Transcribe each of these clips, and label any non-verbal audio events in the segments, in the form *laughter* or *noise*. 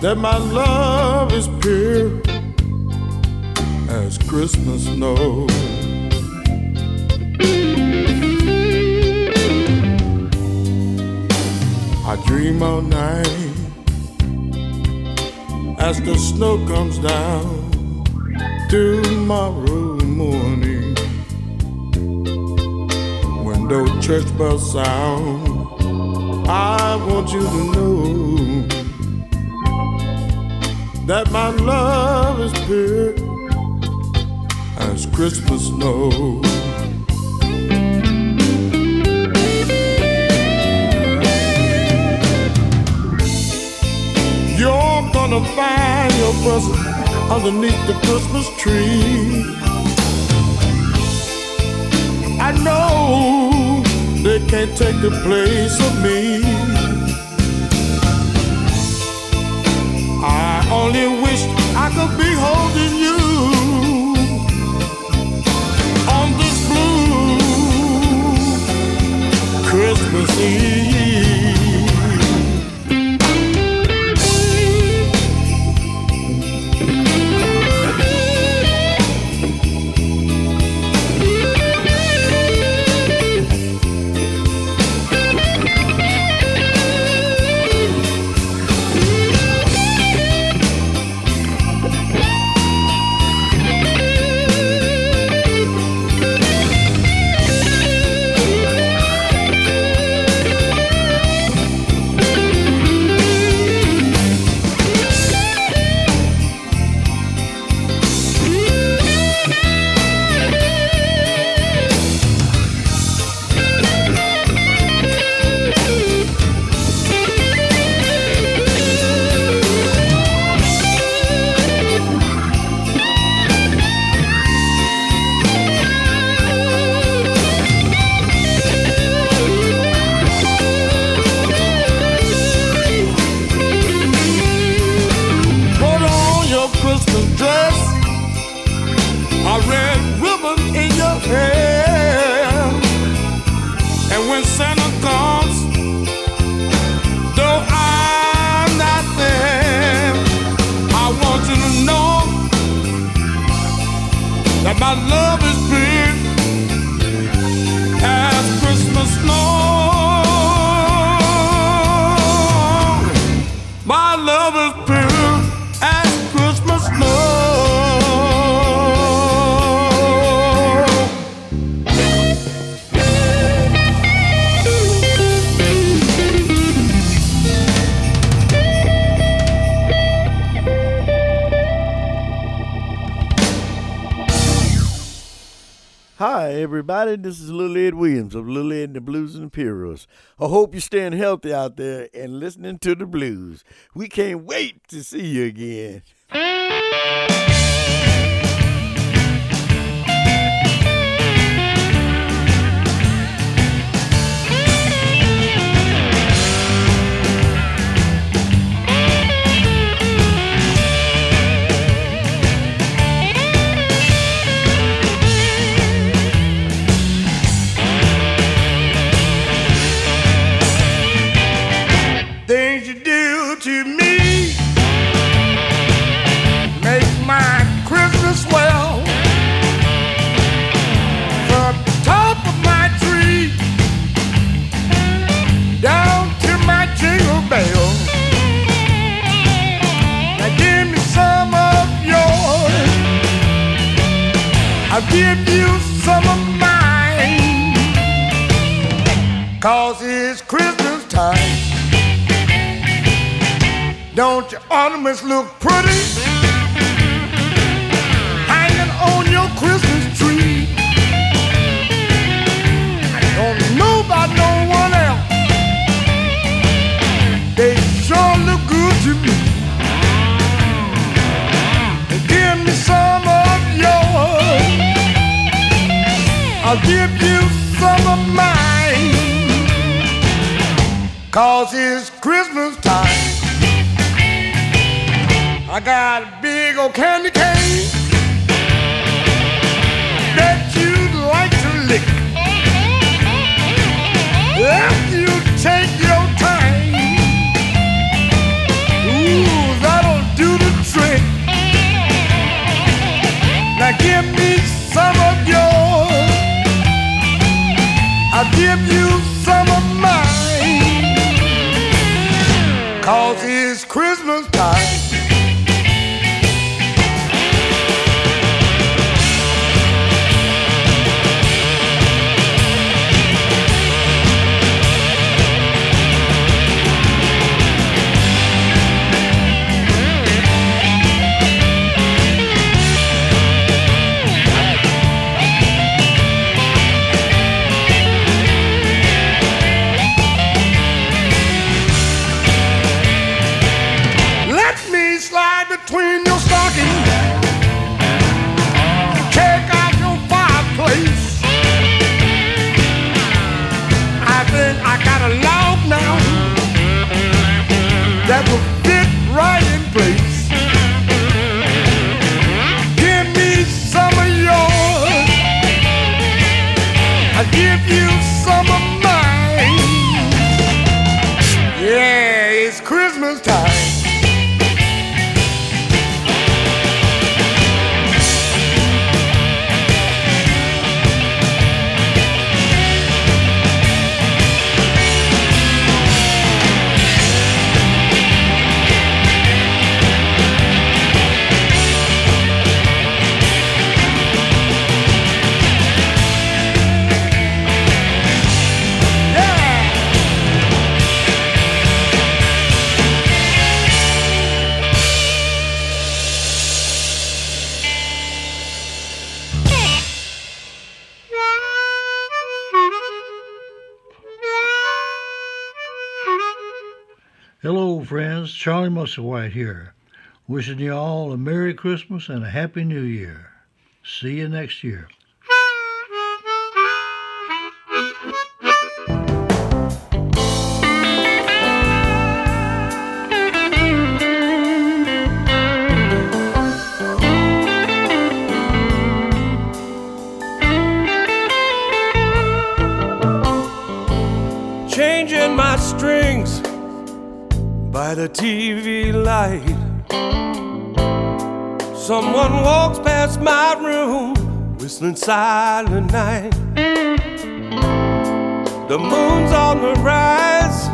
That my love is pure as Christmas snow. I dream all night as the snow comes down tomorrow morning. When those church bells sound, I want you to know that my love is pure as Christmas snow. You're gonna find your present underneath the Christmas tree. I know they can't take the place of me. Only wish I could be holding you on this blue Christmas Eve. Williams of Lil Ed and the Blues Imperials. I hope you're staying healthy out there and listening to the blues. We can't wait to see you again. Do to me make my Christmas well From top of my tree down to my jingle bell. Now give me some of yours. I'll give you some of mine. Cause it's Christmas time. Don't your ornaments look pretty? Hanging on your Christmas tree. I don't know about no one else. They sure look good to me. Give me some of yours. I'll give you some of mine. Cause it's Christmas time. I got a big old candy cane that you'd like to lick. If you take your time, ooh, that'll do the trick. Now give me some of yours. I'll give you some of Charlie Musselwhite here, wishing you all a Merry Christmas and a Happy New Year. See you next year. By the TV light. Someone walks past my room, whistling silent night. The moon's on the rise,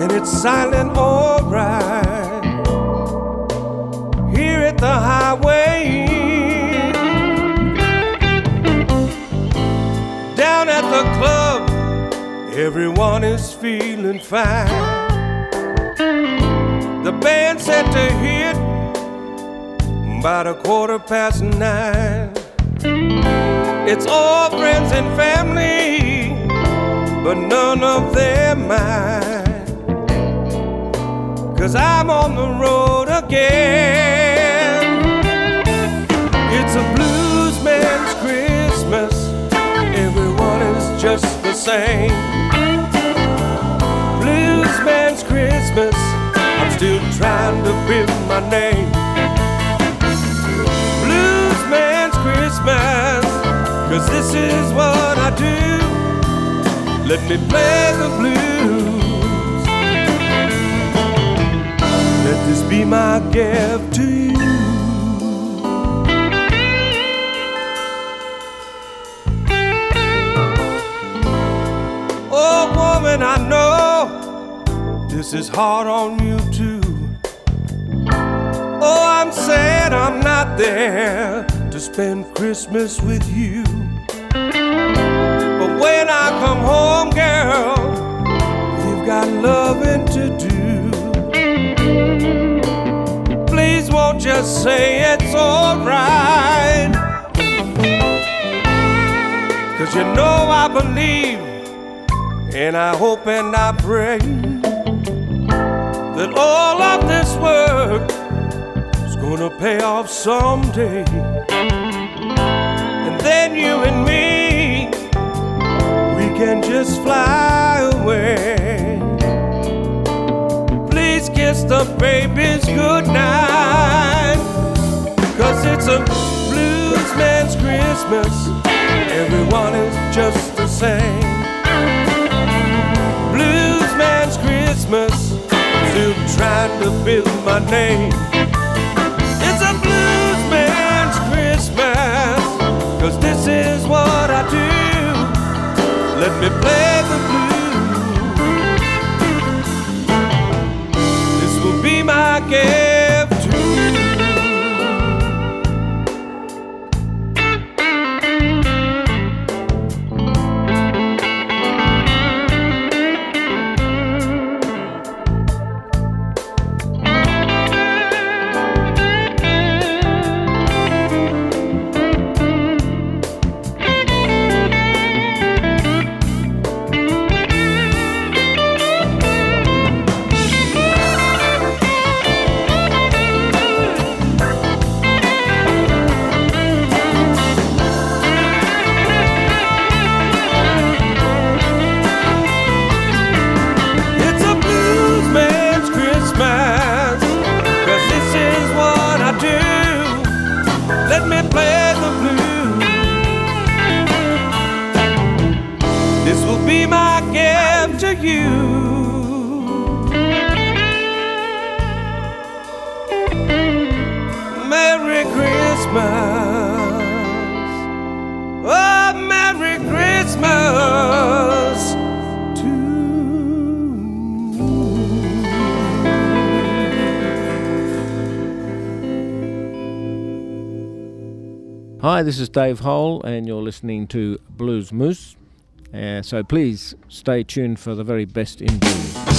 and it's silent alright. Here at the highway, down at the club. Everyone is feeling fine. Band set to hit about a quarter past nine. It's all friends and family, but none of them mine. Cause I'm on the road again. It's a blues man's Christmas. Everyone is just the same. Blues man's Christmas. Still trying to build my name. Blues man's Christmas. Cause this is what I do. Let me play the blues. Let this be my gift to you. This is hard on you too. Oh, I'm sad I'm not there to spend Christmas with you. But when I come home, girl, we've got loving to do. Please won't just say it's alright. Cause you know I believe and I hope and I pray that all of this work is gonna pay off someday. And then you and me, we can just fly away. Please kiss the babies goodnight, cause it's a blues man's Christmas. Everyone is just the same. Blues man's Christmas. Still trying to build my name. It's a blues man's Christmas, cause this is what I do. Let me play the blues. This will be my game. Christmas. Oh, Merry Christmas Hi, this is Dave Hole, and you're listening to Blues Moose. Uh, so please stay tuned for the very best in blues.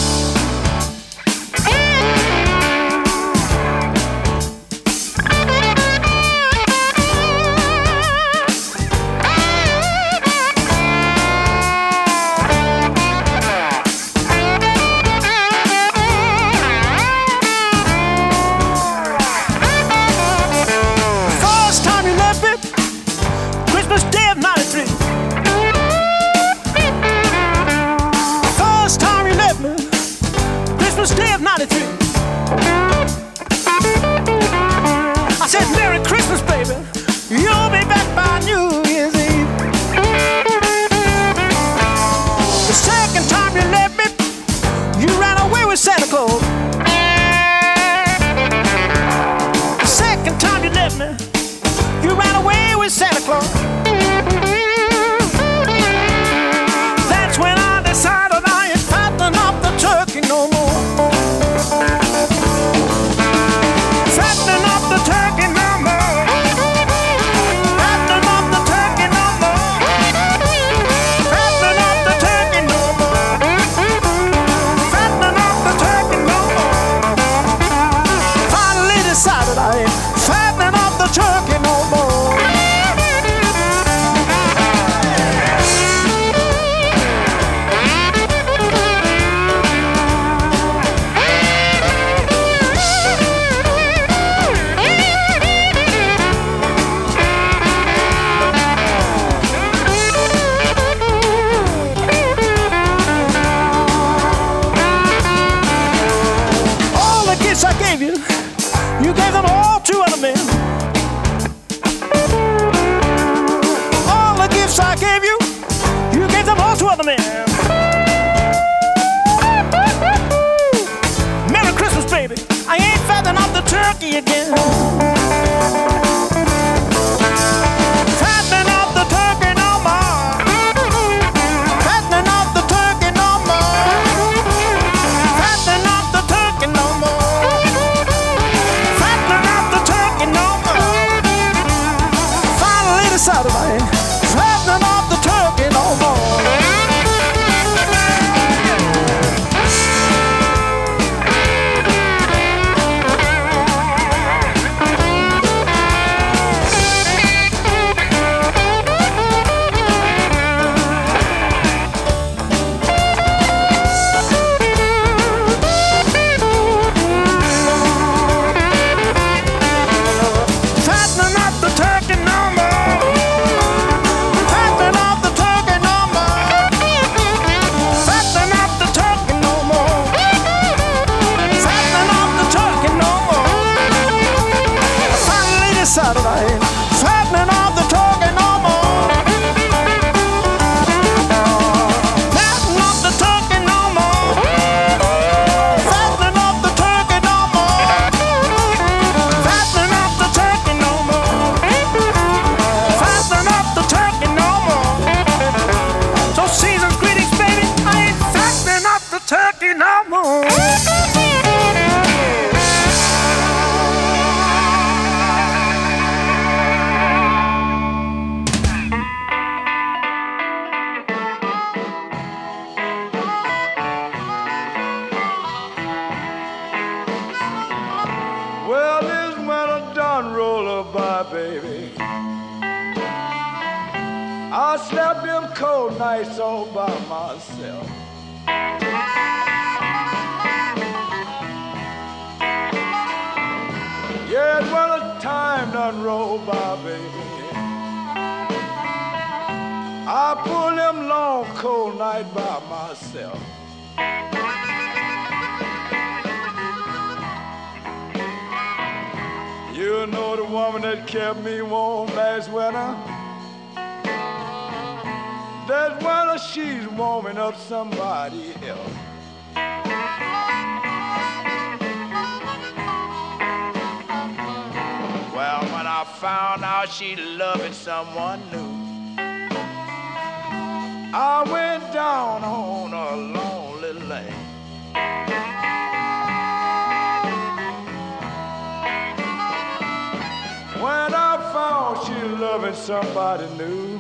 somebody new.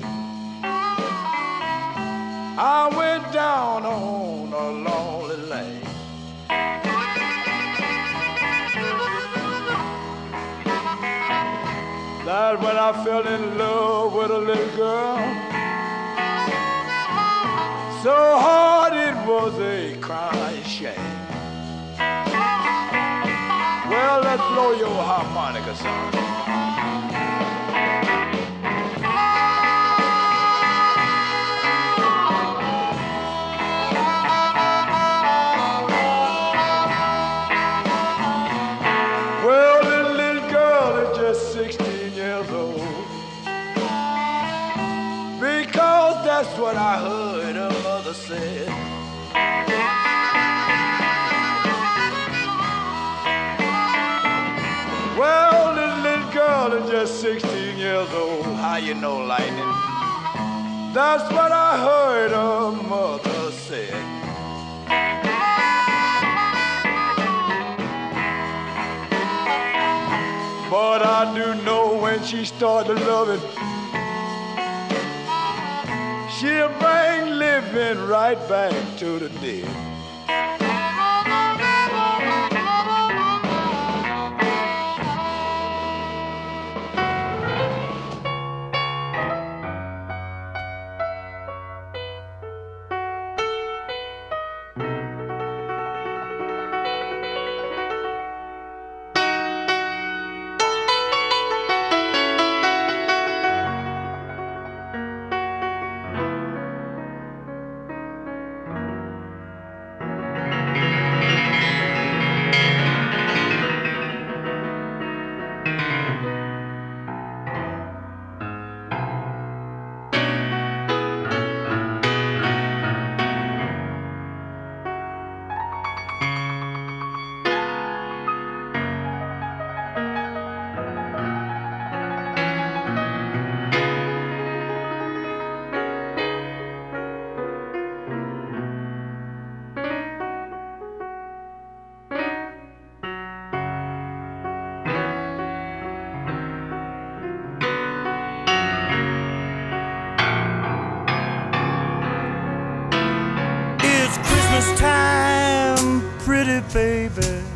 I went down on a lonely lane. That's when I fell in love with a little girl. So hard it was a crying shame. Well, let's blow your harmonica, son. Now you know lightning. That's what I heard a mother say. But I do know when she started loving, she'll bring living right back to the dead. baby.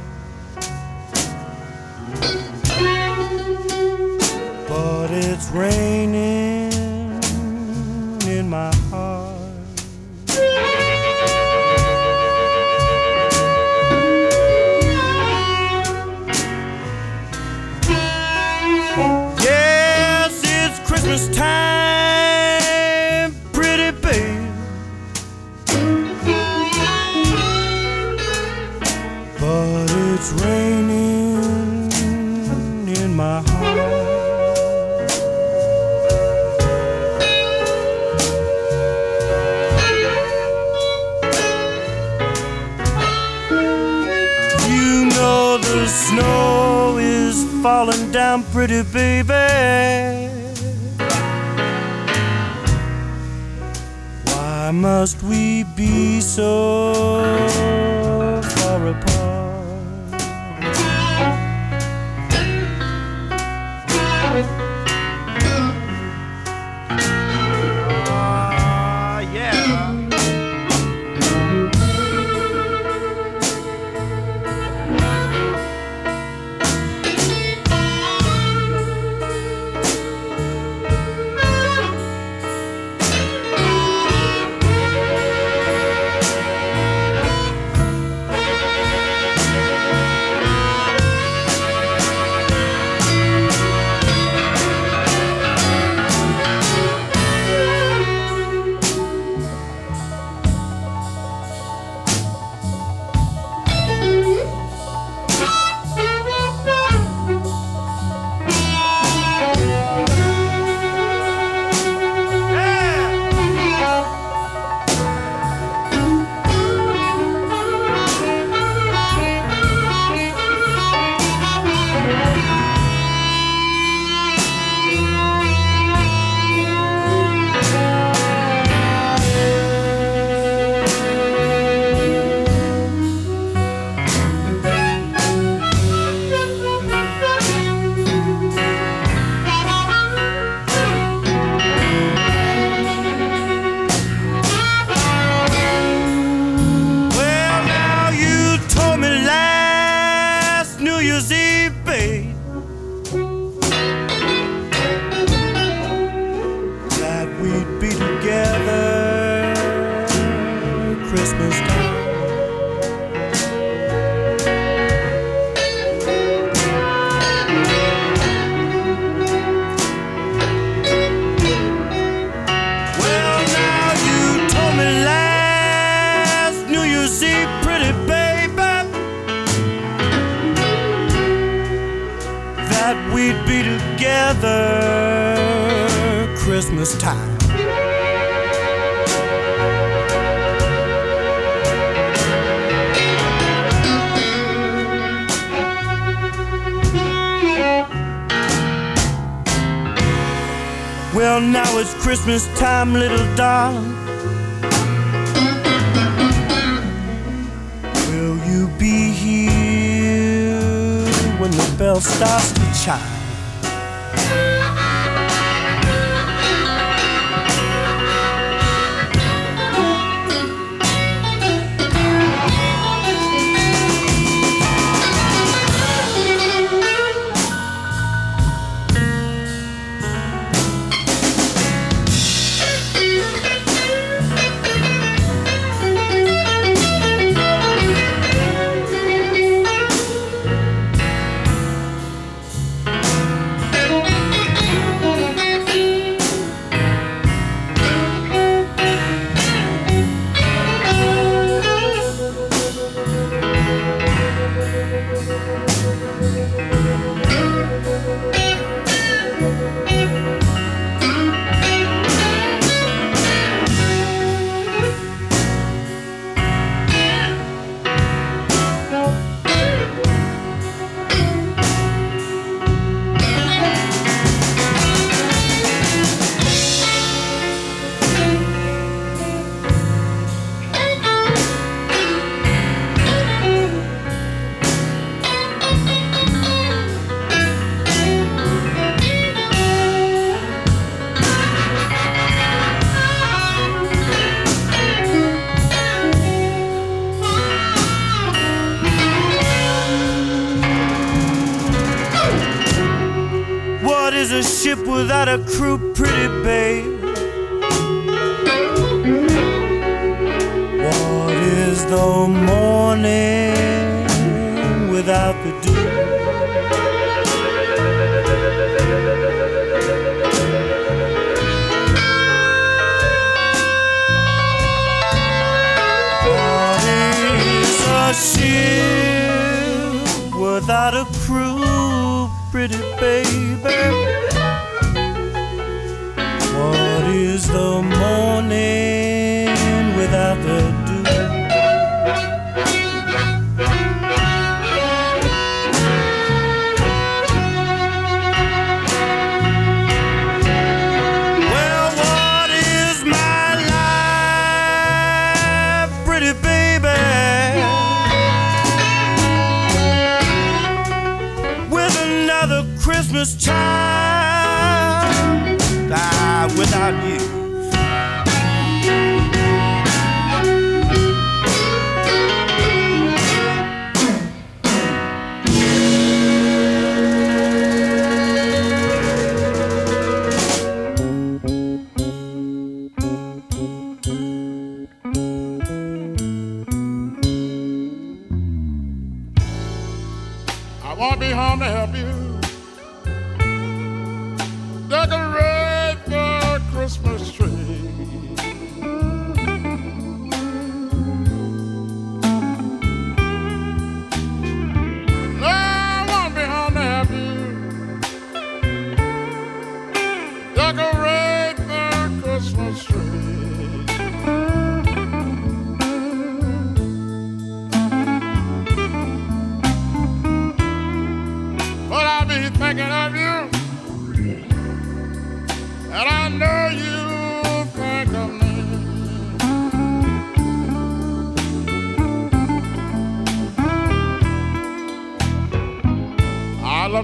Well, now it's Christmas time, little darling. Will you be here when the bell starts to chime? no morning without the dew. What is a ship without a crew, pretty baby?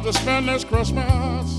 to spend this Christmas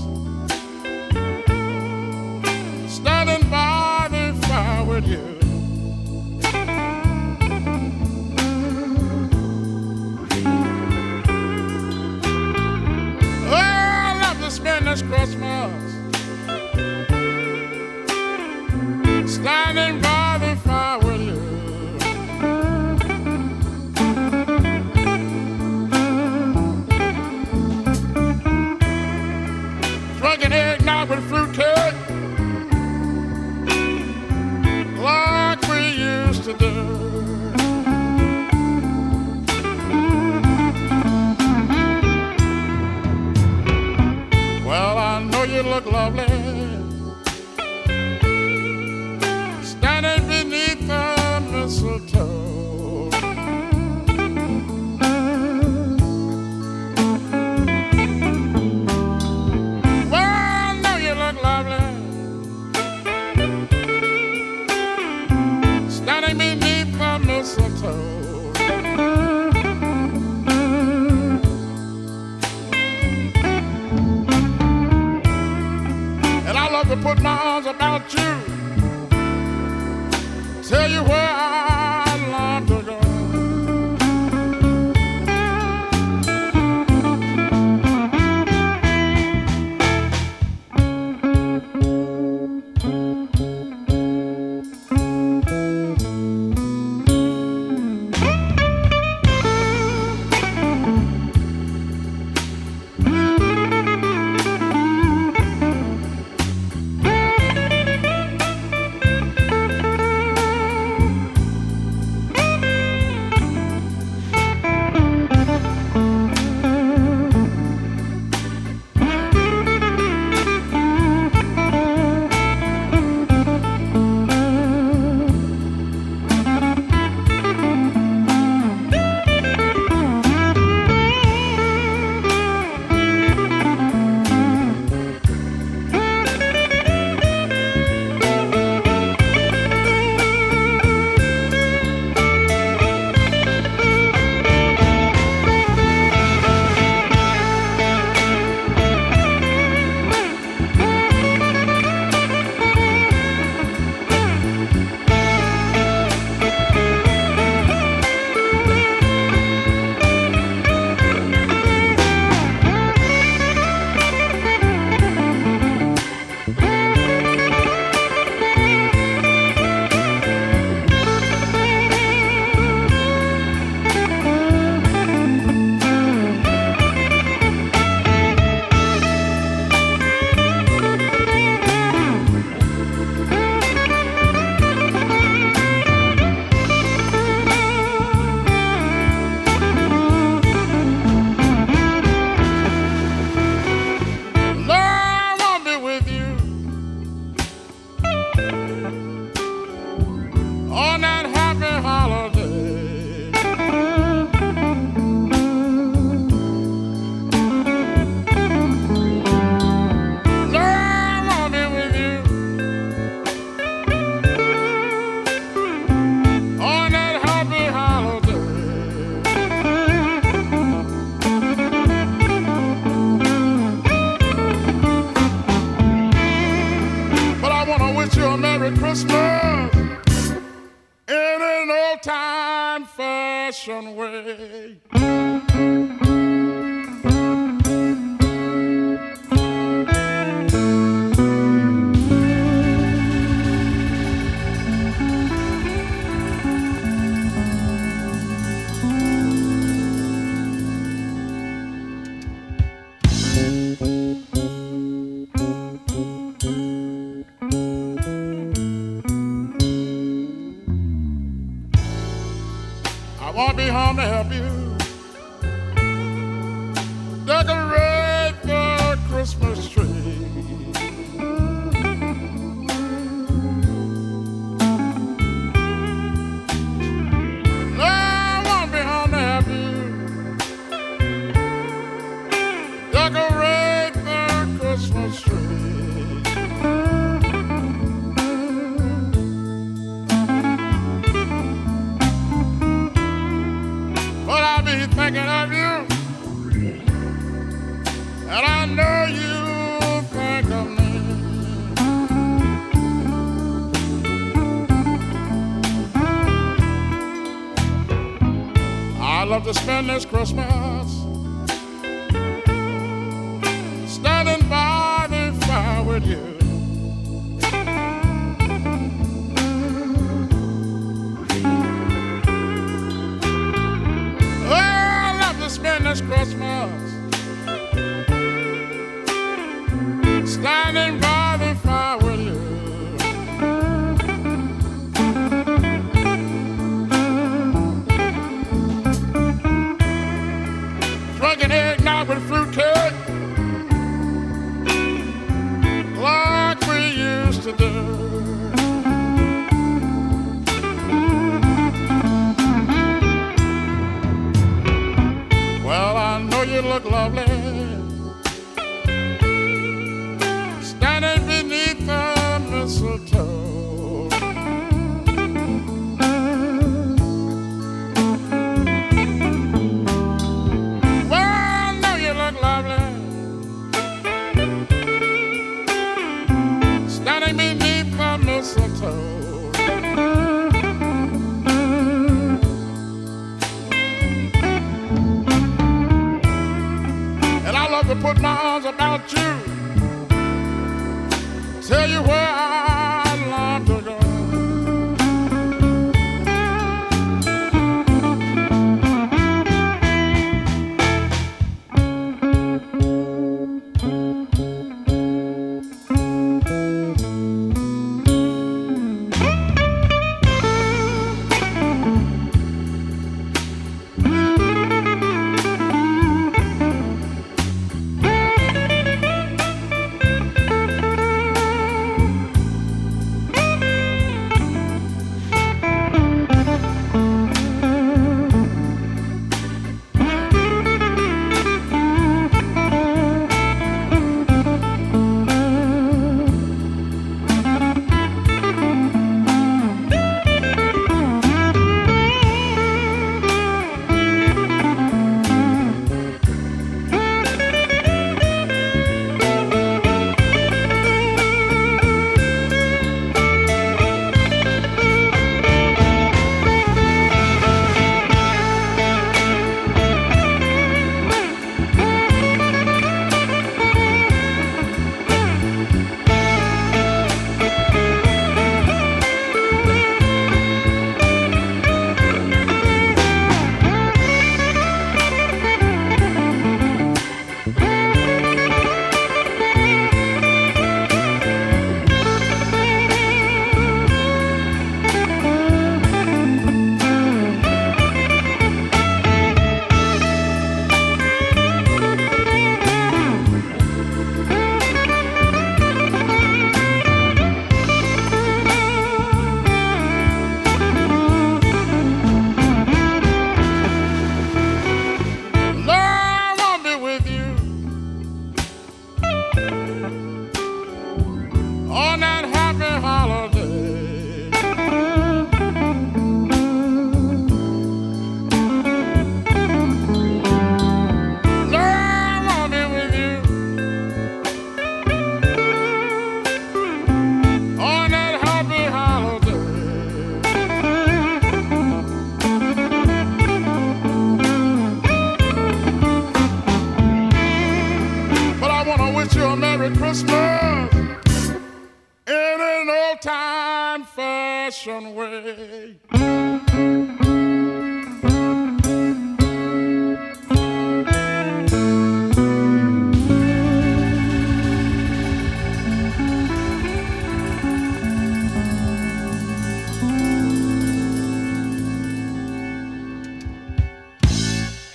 Christmas. Standing by the fire with you. Oh, I love to spend this Christmas.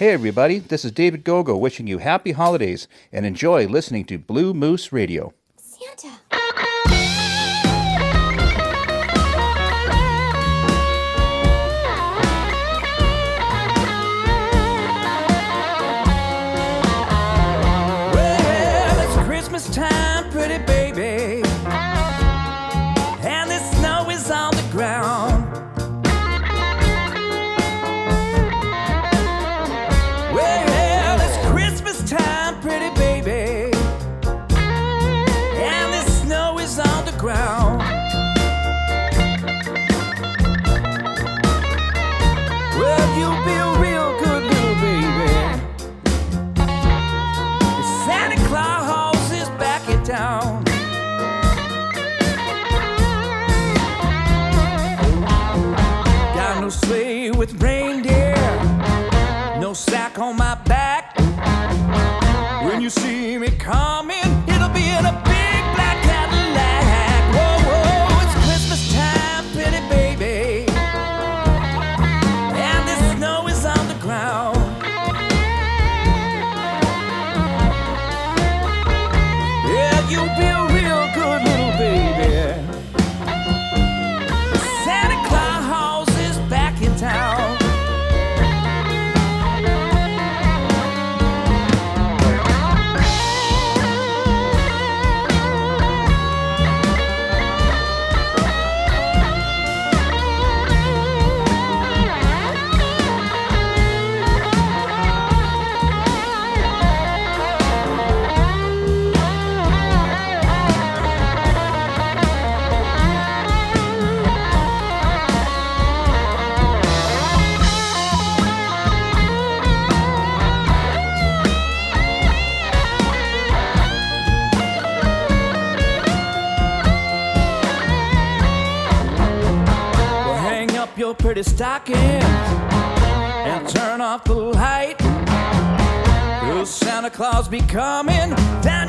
Hey, everybody, this is David Gogo wishing you happy holidays and enjoy listening to Blue Moose Radio. Santa! Pretty and turn off the light. Will Santa Claus be coming down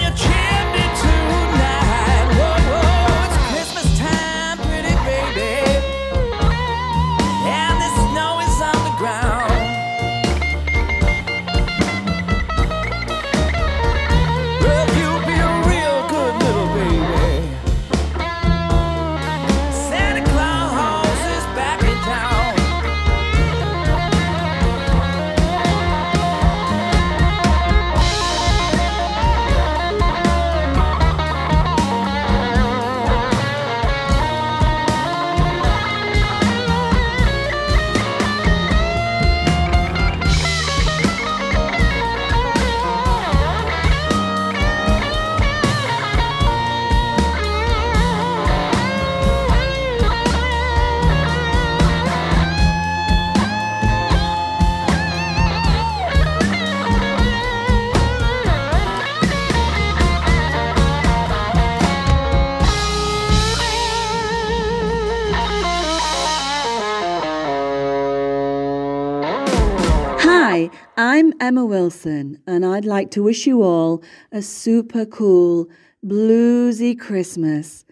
Hi, I'm Emma Wilson, and I'd like to wish you all a super cool, bluesy Christmas.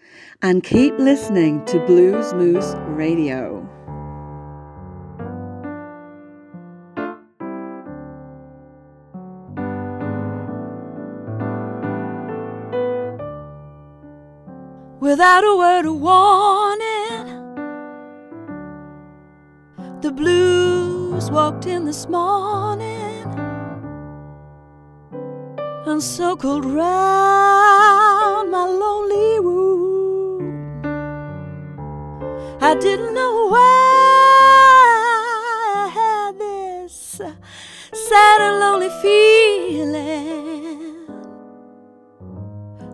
And keep listening to Blues Moose Radio. Without a word of warning, the blues walked in this morning and circled round my lonely room. I didn't know why I had this sad and lonely feeling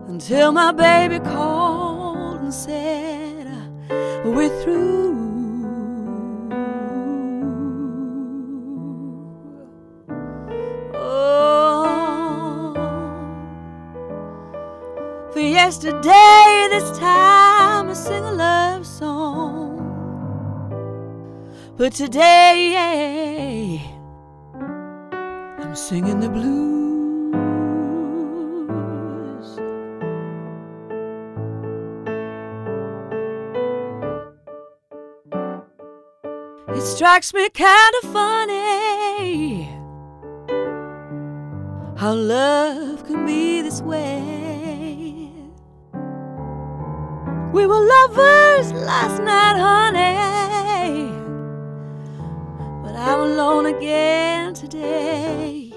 until my baby called and said, We're through. Yesterday, this time I sing a love song. But today, I'm singing the blues. It strikes me kind of funny how love can be this way. We were lovers last night, honey, but I'm alone again today.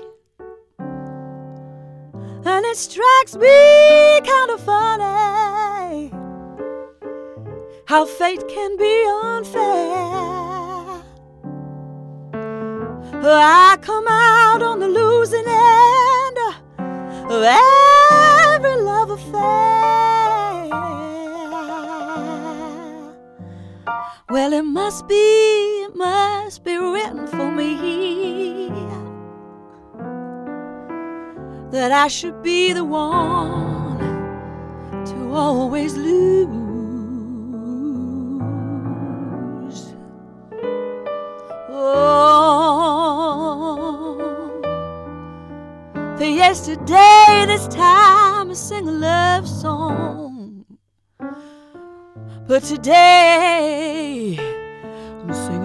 And it strikes me kind of funny how fate can be unfair. I come out on the losing end of every love affair. Well, it must be, it must be written for me that I should be the one to always lose. Oh, for yesterday, this time I sing a love song. But today, I'm singing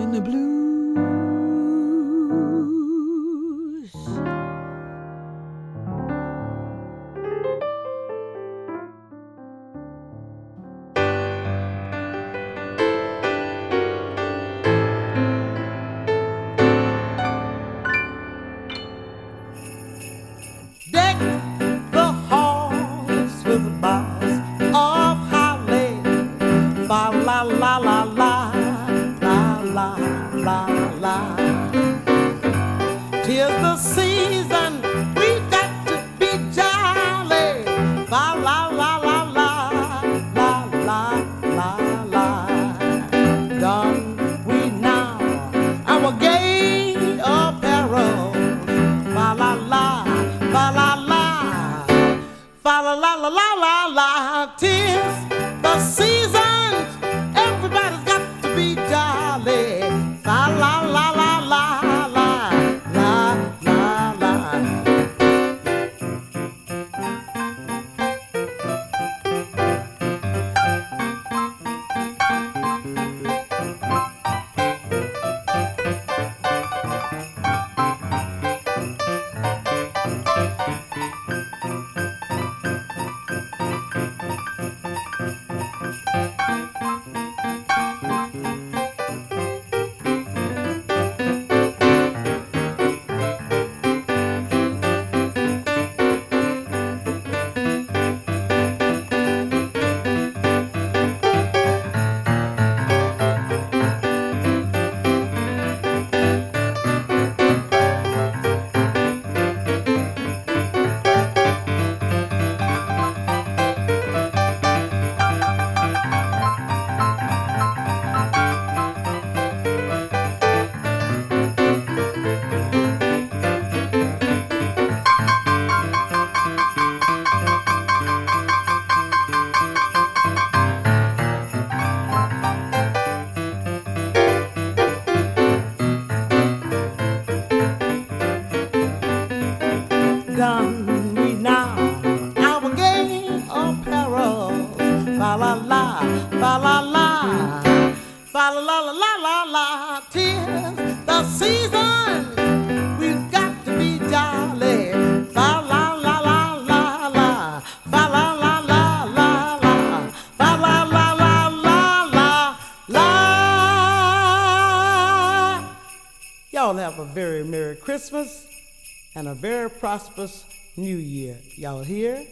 very prosperous New Year. Y'all here?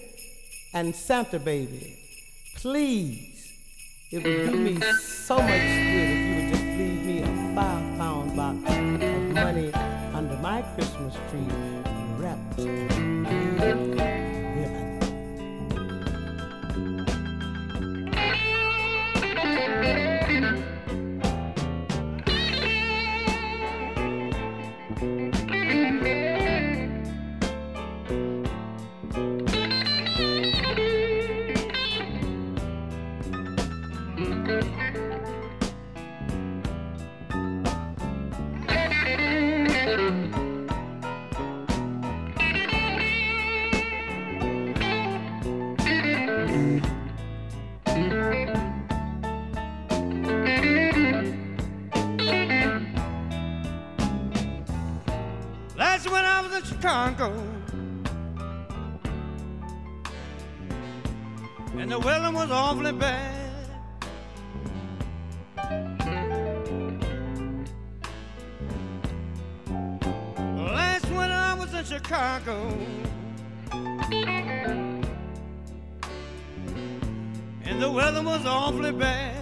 And Santa baby, please, it would do me so much good if you would just leave me a five pound box of money under my Christmas tree wrapped bad. Last winter I was in Chicago. And the weather was awfully bad.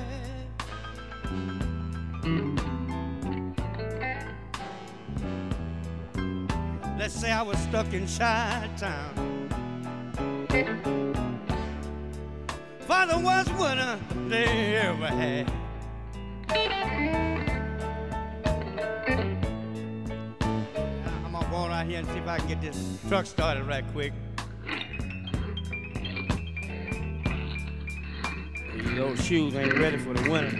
Let's say I was stuck in Chi-Town. For this truck started right quick. These old shoes ain't ready for the winter.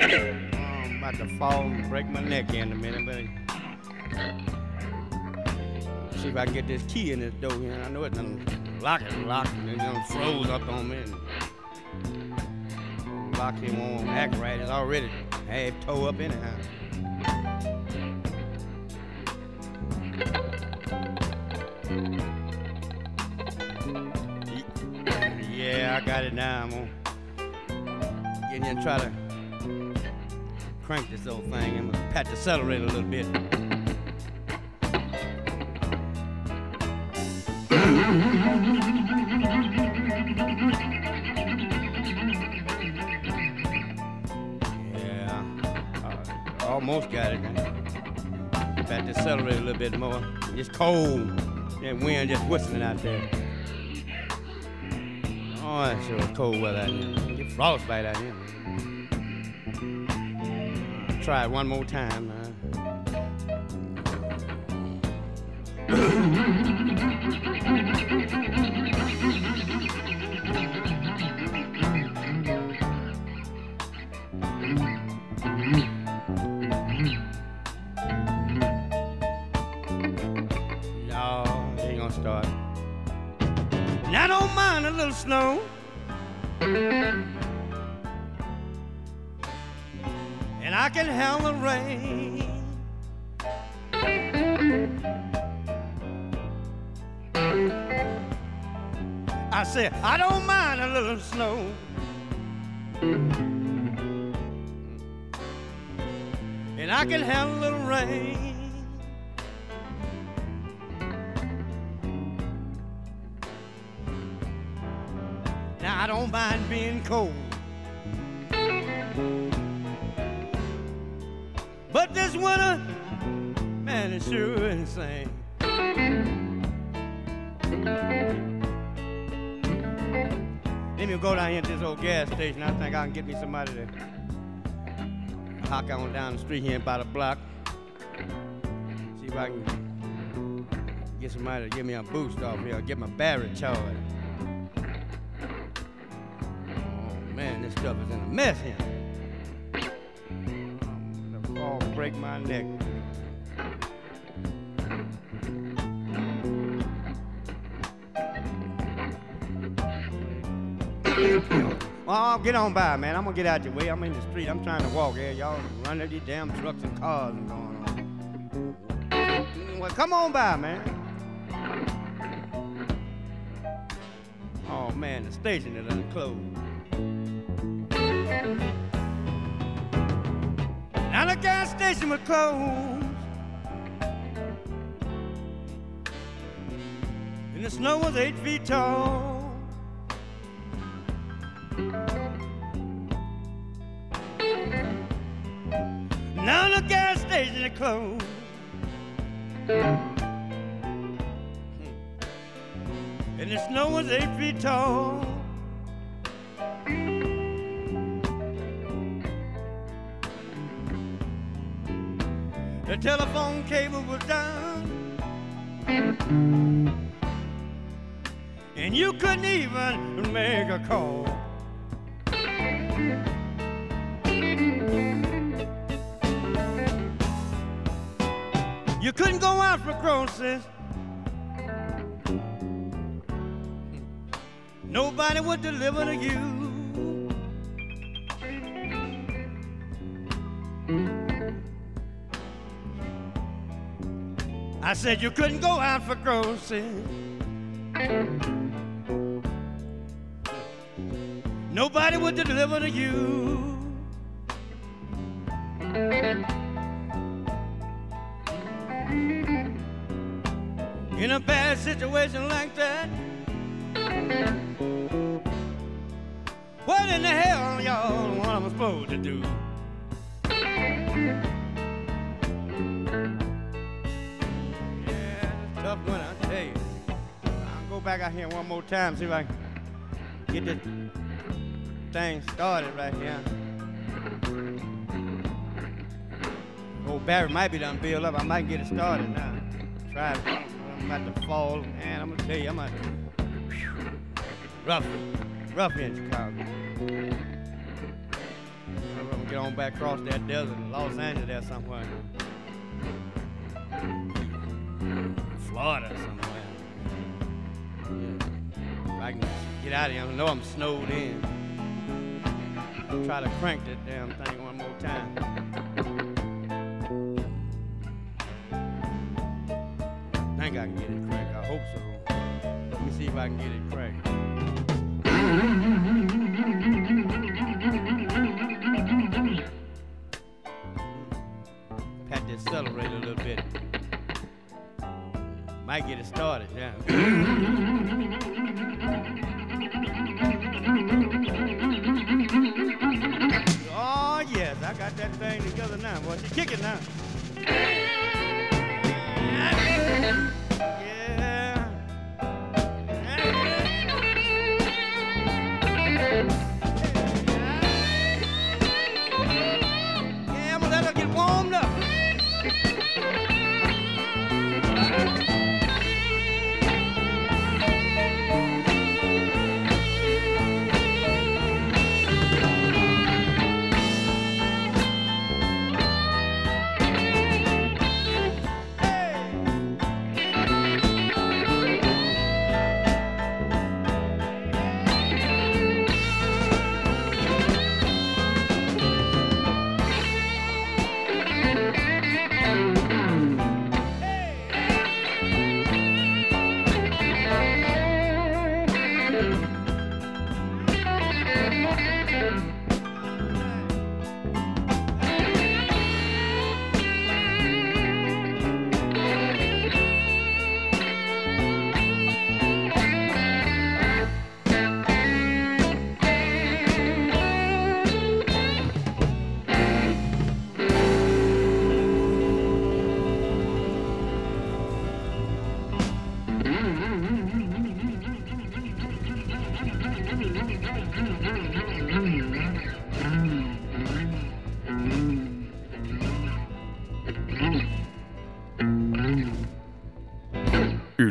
Oh, I'm about to fall and break my neck in a minute, but see if I can get this key in this door here. I know it done lock it locked and it done froze up on me. And lock him won't act right. It's already half toe up anyhow. Now. I'm gonna get in and try to crank this old thing. I'm gonna pat the accelerator a little bit. Yeah, almost got it. Pat the accelerator a little bit more. It's cold. That wind just whistling out there. Oh, that's sure cold weather out here. Get frostbite out here. Try it one more time. No, *laughs* I can handle rain. I said, I don't mind a little snow. And I can handle a little rain. Now I don't mind being cold. But this winter, man, it sure insane. Let me go down here to this old gas station. I think I can get me somebody to hawk on down the street here about a block. See if I can get somebody to give me a boost off here, get my battery charged. Oh man, this stuff is in a mess here. Break my neck. Get on by, man. I'm gonna get out your way. I'm in the street. I'm trying to walk here. Y'all running these damn trucks and cars and going on. Well, come on by, man. Oh man, the station is unclosed. The gas station was closed. And the snow was eight feet tall. Now the gas station is closed. Hmm. And the snow was eight feet tall. Telephone cable was down. And you couldn't even make a call. You couldn't go out for groceries. Nobody would deliver to you. I said you couldn't go out for groceries. Nobody would deliver to you. In a bad situation like that, what in the hell, y'all, what am I supposed to do? Go back out here one more time, see if I can get this thing started right here. Old Barry might be done build up. I might get it started now. Try it. I'm about to fall, and I'm gonna tell you, I'm about rough, rough in Chicago. I'm gonna get on back across that desert in Los Angeles somewhere. Florida somewhere. Yeah. If I can get out of here, I know I'm snowed in. Try to crank that damn thing one more time. Think I can get it cracked. I hope so. Let me see if I can get it Might get it started, yeah. *laughs* oh yes, I got that thing together now. Boy, you kick it now.